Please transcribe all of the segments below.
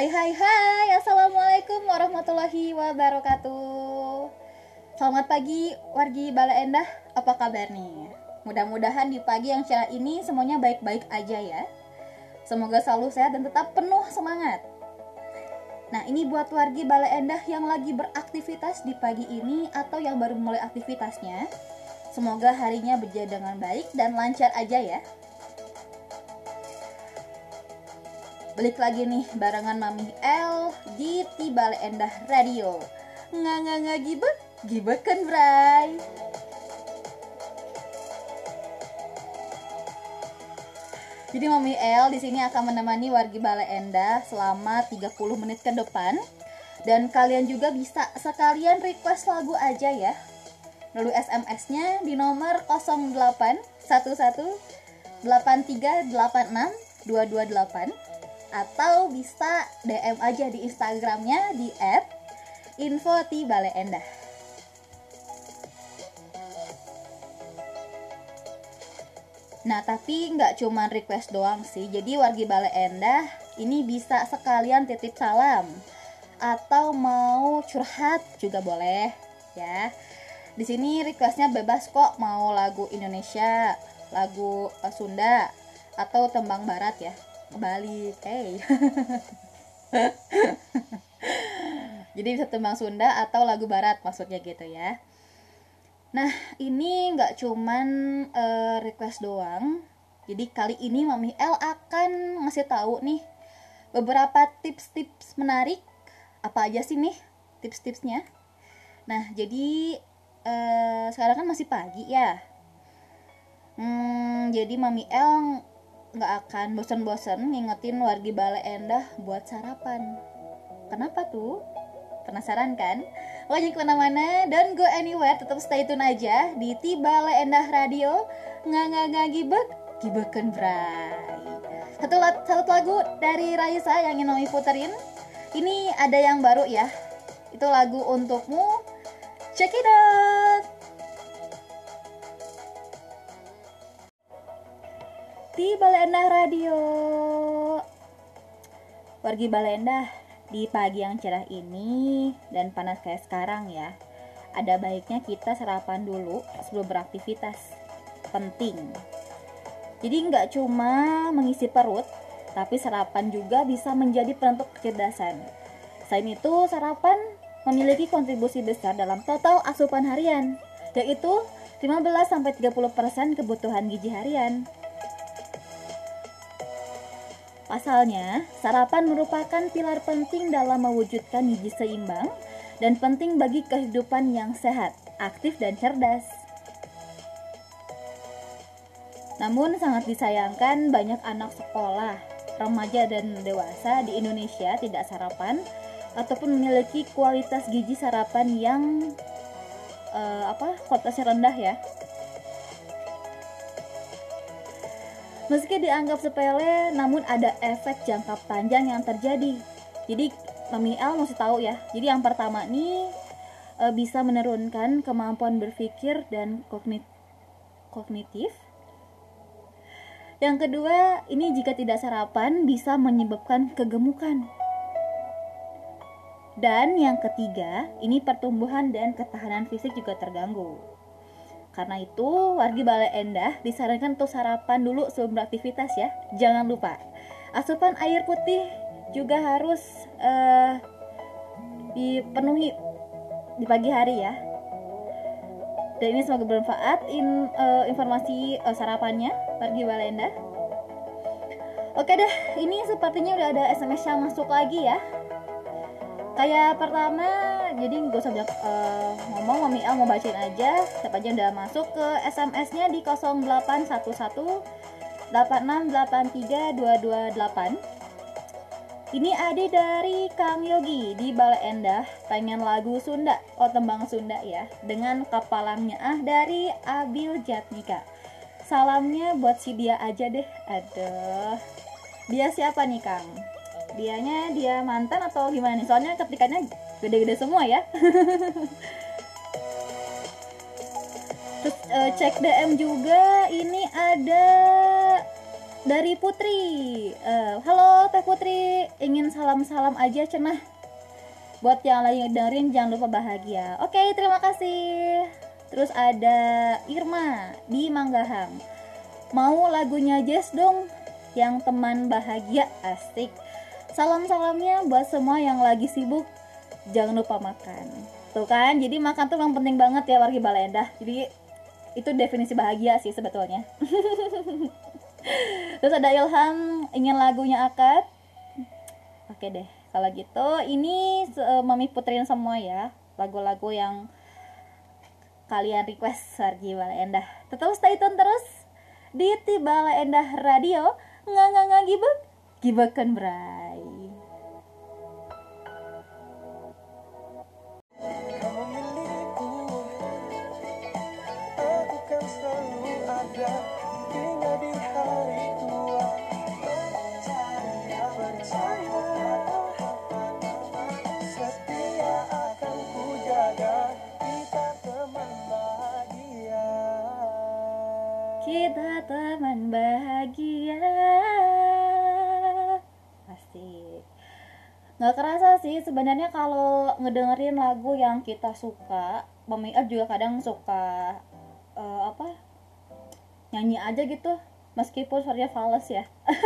Hai hai hai. Assalamualaikum warahmatullahi wabarakatuh. Selamat pagi wargi Bala Endah. Apa kabar nih? Mudah-mudahan di pagi yang cerah ini semuanya baik-baik aja ya. Semoga selalu sehat dan tetap penuh semangat. Nah ini buat wargi Bala Endah yang lagi beraktivitas di pagi ini Atau yang baru mulai aktivitasnya. Semoga harinya berjalan dengan baik dan lancar aja ya Balik lagi nih barengan Mami L di Tibale Endah Radio. Nggak nggak nggak gibet, gibet kan Bray. Jadi Mami L di sini akan menemani wargi Bale Endah selama 30 menit ke depan. Dan kalian juga bisa sekalian request lagu aja ya. Lalu SMS-nya di nomor 0811 8386 228 atau bisa DM aja di Instagramnya di @info_ti_baleenda. Nah tapi nggak cuma request doang sih. Jadi wargi Bale Endah ini bisa sekalian titip salam. Atau mau curhat juga boleh ya. Di sini requestnya bebas kok mau lagu Indonesia, lagu uh, Sunda, atau tembang Barat ya balik hey. Jadi bisa tembang Sunda atau lagu Barat maksudnya gitu ya. Nah ini nggak cuman uh, request doang. Jadi kali ini Mami L akan ngasih tahu nih beberapa tips-tips menarik. Apa aja sih nih tips-tipsnya? Nah jadi uh, sekarang kan masih pagi ya. Hmm, jadi Mami L nggak akan bosan-bosan ngingetin wargi Bale Endah buat sarapan. Kenapa tuh? Penasaran kan? Pokoknya ke mana-mana, don't go anywhere, tetap stay tune aja di Tibale Endah Radio. Nggak nggak nggak gibek, gibekan bray. Satu, satu lagu dari Raisa yang ingin Nomi puterin. Ini ada yang baru ya. Itu lagu untukmu. Check it out. Di Balenda Radio. Wargi Balenda, di pagi yang cerah ini dan panas kayak sekarang ya, ada baiknya kita sarapan dulu sebelum beraktivitas. Penting. Jadi nggak cuma mengisi perut, tapi sarapan juga bisa menjadi penentu kecerdasan. Selain itu, sarapan memiliki kontribusi besar dalam total asupan harian, yaitu 15-30% kebutuhan gizi harian. Pasalnya, sarapan merupakan pilar penting dalam mewujudkan gizi seimbang dan penting bagi kehidupan yang sehat, aktif, dan cerdas. Namun sangat disayangkan banyak anak sekolah, remaja dan dewasa di Indonesia tidak sarapan ataupun memiliki kualitas gizi sarapan yang uh, apa kualitasnya rendah ya Meski dianggap sepele, namun ada efek jangka panjang yang terjadi. Jadi Mami L mesti tahu ya. Jadi yang pertama nih e, bisa menurunkan kemampuan berpikir dan kognit kognitif. Yang kedua, ini jika tidak sarapan bisa menyebabkan kegemukan. Dan yang ketiga, ini pertumbuhan dan ketahanan fisik juga terganggu. Karena itu, wargi Balai Endah disarankan untuk sarapan dulu sebelum beraktivitas ya. Jangan lupa. Asupan air putih juga harus uh, dipenuhi di pagi hari ya. Dan ini semoga bermanfaat in, uh, informasi uh, sarapannya wargi Balai Endah. Oke deh, ini sepertinya udah ada SMS yang masuk lagi ya. Kayak pertama jadi gak usah banyak uh, ngomong Mami mau bacain aja. Siapa aja udah masuk ke SMS-nya di 0811 8683228 ini Adi dari Kang Yogi di Balai Endah pengen lagu Sunda. Oh tembang Sunda ya. Dengan kapalangnya ah dari Abil Jatnika salamnya buat si dia aja deh. Aduh. Dia siapa nih Kang? Dianya dia mantan atau gimana nih? Soalnya ketikanya gede-gede semua ya. Terus uh, cek DM juga. Ini ada dari Putri. Uh, halo Teh Putri. Ingin salam-salam aja cenah. Buat yang lagi dengerin jangan lupa bahagia. Oke okay, terima kasih. Terus ada Irma di Manggahang. Mau lagunya Jazz dong yang teman bahagia asik. Salam-salamnya buat semua yang lagi sibuk jangan lupa makan. Tuh kan? Jadi makan tuh yang penting banget ya wargi Balendah jadi itu definisi bahagia sih sebetulnya. Terus ada Ilham ingin lagunya akad. Oke deh kalau gitu. Ini uh, mami putrin semua ya. Lagu-lagu yang kalian request wargi Balendah tetap stay tune terus di Tiba Endah Radio. Nggak nggak nggak gibek gibekan bray nggak kerasa sih sebenarnya kalau ngedengerin lagu yang kita suka Mami juga kadang suka uh, apa nyanyi aja gitu meskipun suaranya fals ya.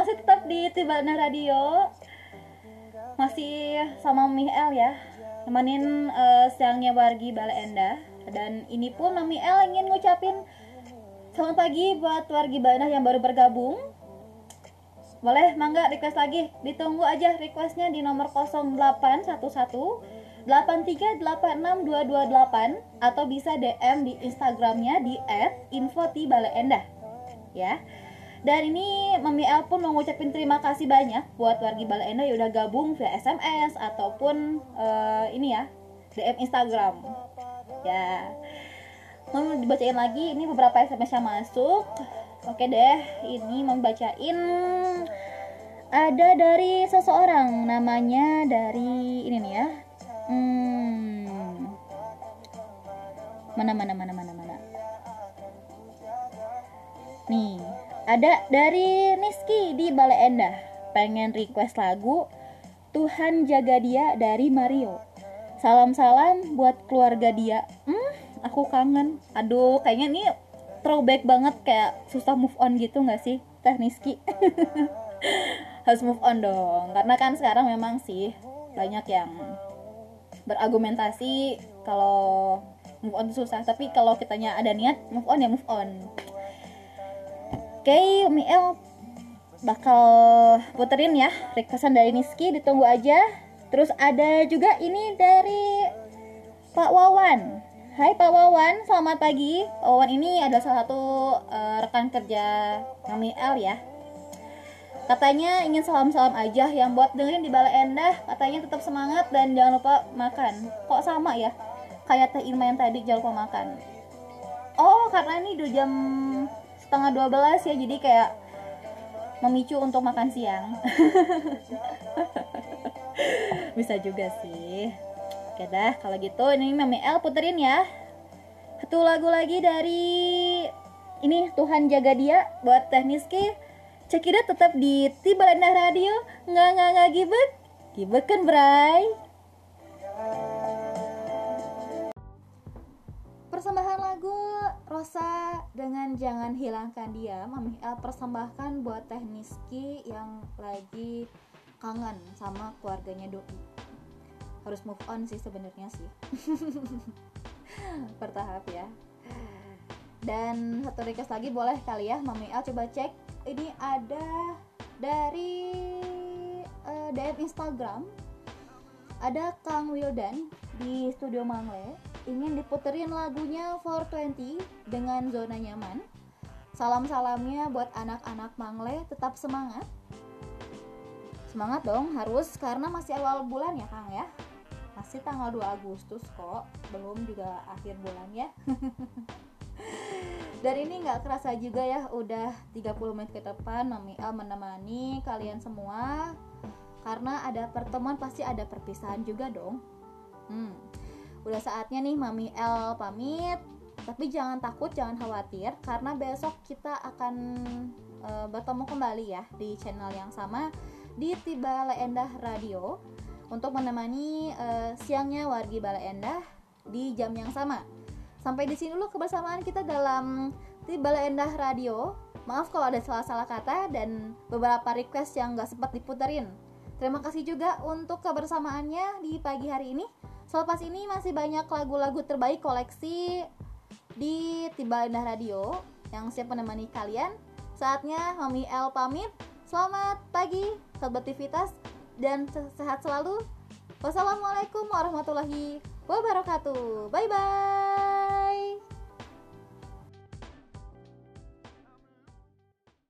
Masih tetap di Tibana Radio. Masih sama Miel ya nemenin uh, siangnya Wargi Bale Endah dan ini pun Mami El ingin ngucapin selamat pagi buat wargi Banah yang baru bergabung boleh mangga request lagi. Ditunggu aja requestnya di nomor 0811 8386228 atau bisa DM di Instagramnya di @infotibaleenda ya. Dan ini Mami El pun mau ngucapin terima kasih banyak buat wargi Baleenda yang udah gabung via SMS ataupun uh, ini ya DM Instagram ya. Mau dibacain lagi ini beberapa SMS yang masuk oke deh ini mau bacain ada dari seseorang namanya dari ini nih ya. Hmm, mana mana mana mana mana? Nih ada dari Niski di Bale Endah. Pengen request lagu Tuhan jaga dia dari Mario. Salam-salam buat keluarga dia. Hmm, aku kangen. Aduh, kayaknya ini throwback banget kayak susah move on gitu nggak sih, Tekniski? Harus move on dong, karena kan sekarang memang sih banyak yang berargumentasi kalau move on susah, tapi kalau kitanya ada niat move on ya move on. Oke, okay, Miel bakal puterin ya requestan dari Niski ditunggu aja Terus ada juga ini dari Pak Wawan. Hai Pak Wawan, selamat pagi. Wawan ini adalah salah satu uh, rekan kerja kami L ya. Katanya ingin salam-salam aja yang buat dengerin di Balai Endah. Katanya tetap semangat dan jangan lupa makan. Kok sama ya? Kayak Teh Irma yang tadi jangan lupa makan. Oh, karena ini udah jam setengah 12 ya, jadi kayak memicu untuk makan siang. bisa juga sih oke dah kalau gitu ini Mami El puterin ya. Satu lagu lagi dari ini Tuhan jaga dia buat tekniski Cekida tetap di Tibalenda Radio. Nggak nggak nggak gibet gibet kan Bray? Persembahan lagu Rosa dengan jangan hilangkan dia Mami El persembahkan buat tekniski yang lagi kangen sama keluarganya doi harus move on sih sebenarnya sih. Bertahap ya. Dan satu request lagi boleh kali ya Mami Al coba cek. Ini ada dari uh, eh, DM Instagram. Ada Kang Wildan di studio Mangle. Ingin diputerin lagunya 420 dengan zona nyaman. Salam-salamnya buat anak-anak Mangle tetap semangat. Semangat dong, harus karena masih awal bulan ya Kang ya. Masih tanggal 2 Agustus kok, belum juga akhir bulan ya. Dan ini nggak kerasa juga ya, udah 30 menit ke depan Mami Al menemani kalian semua. Karena ada pertemuan pasti ada perpisahan juga dong. Hmm. Udah saatnya nih Mami L pamit. Tapi jangan takut, jangan khawatir karena besok kita akan uh, bertemu kembali ya di channel yang sama di Tiba Endah Radio untuk menemani uh, siangnya wargi Bale Endah di jam yang sama. Sampai di sini dulu kebersamaan kita dalam Tiba Endah Radio. Maaf kalau ada salah-salah kata dan beberapa request yang gak sempat diputerin. Terima kasih juga untuk kebersamaannya di pagi hari ini. Selepas ini masih banyak lagu-lagu terbaik koleksi di Tiba Endah Radio yang siap menemani kalian. Saatnya Mami L pamit. Selamat pagi, sobat aktivitas dan sehat selalu. Wassalamualaikum warahmatullahi wabarakatuh. Bye bye.